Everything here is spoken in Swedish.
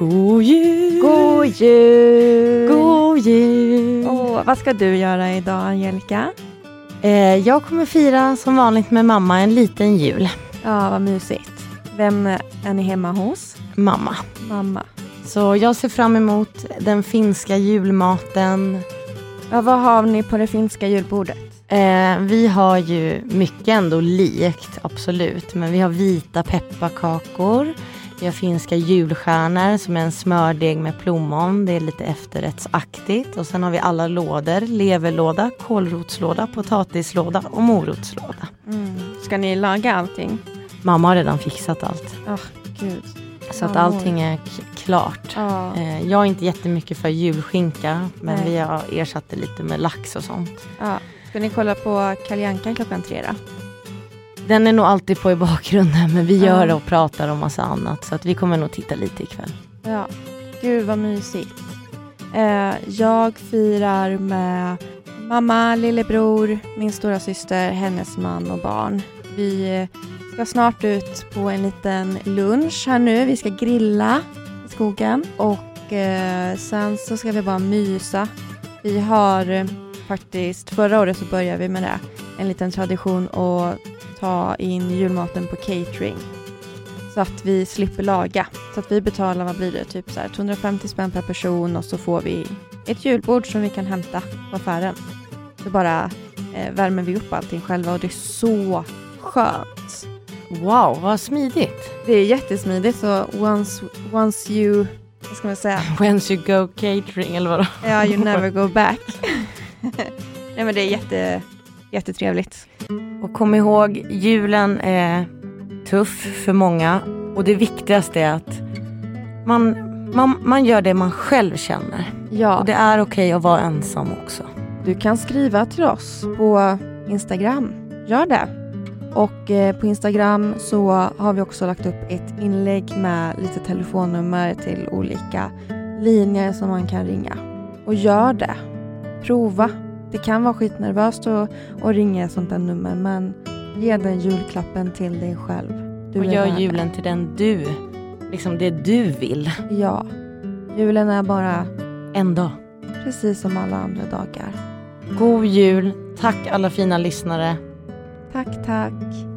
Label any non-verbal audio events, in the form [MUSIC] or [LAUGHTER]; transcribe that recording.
God jul! God jul! God jul! Åh, vad ska du göra idag, Angelica? Eh, jag kommer fira som vanligt med mamma en liten jul. Ja, vad mysigt. Vem är ni hemma hos? Mamma. Mamma. Så jag ser fram emot den finska julmaten. Ja, vad har ni på det finska julbordet? Eh, vi har ju mycket ändå likt, absolut. Men vi har vita pepparkakor. Vi har finska julstjärnor som är en smördeg med plommon. Det är lite efterrättsaktigt. Och sen har vi alla lådor. Leverlåda, kålrotslåda, potatislåda och morotslåda. Mm. Ska ni laga allting? Mamma har redan fixat allt. Åh, gud. Så att allting är klart. Eh, jag är inte jättemycket för julskinka. Men Nej. vi har ersatt det lite med lax och sånt. ja. Ska ni kolla på Kalle klockan tre då? Den är nog alltid på i bakgrunden. Men vi gör det och pratar om massa annat. Så att vi kommer nog titta lite ikväll. Ja. Gud vad mysigt. Eh, jag firar med mamma, lillebror, min stora syster, hennes man och barn. Vi ska snart ut på en liten lunch här nu. Vi ska grilla i skogen och eh, sen så ska vi bara mysa. Vi har eh, faktiskt, förra året så började vi med det, en liten tradition att ta in julmaten på catering. Så att vi slipper laga. Så att vi betalar, vad blir det, typ så här 250 spänn per person och så får vi ett julbord som vi kan hämta på affären. Så bara eh, värmer vi upp allting själva och det är så skönt. Wow, vad smidigt. Det är jättesmidigt så once, once you, vad ska man säga, [LAUGHS] Whence you go catering eller vadå? ja you never [LAUGHS] go back. [LAUGHS] Nej men det är jätte, jättetrevligt. Och kom ihåg, julen är tuff för många. Och det viktigaste är att man, man, man gör det man själv känner. Ja. Och det är okej att vara ensam också. Du kan skriva till oss på Instagram. Gör det. Och eh, på Instagram så har vi också lagt upp ett inlägg med lite telefonnummer till olika linjer som man kan ringa. Och gör det. Prova. Det kan vara skitnervöst att, att ringa ett sånt där nummer men ge den julklappen till dig själv. Du och gör det. julen till den du, liksom det du vill. Ja. Julen är bara En dag. precis som alla andra dagar. God jul. Tack alla fina lyssnare. Tack, tack.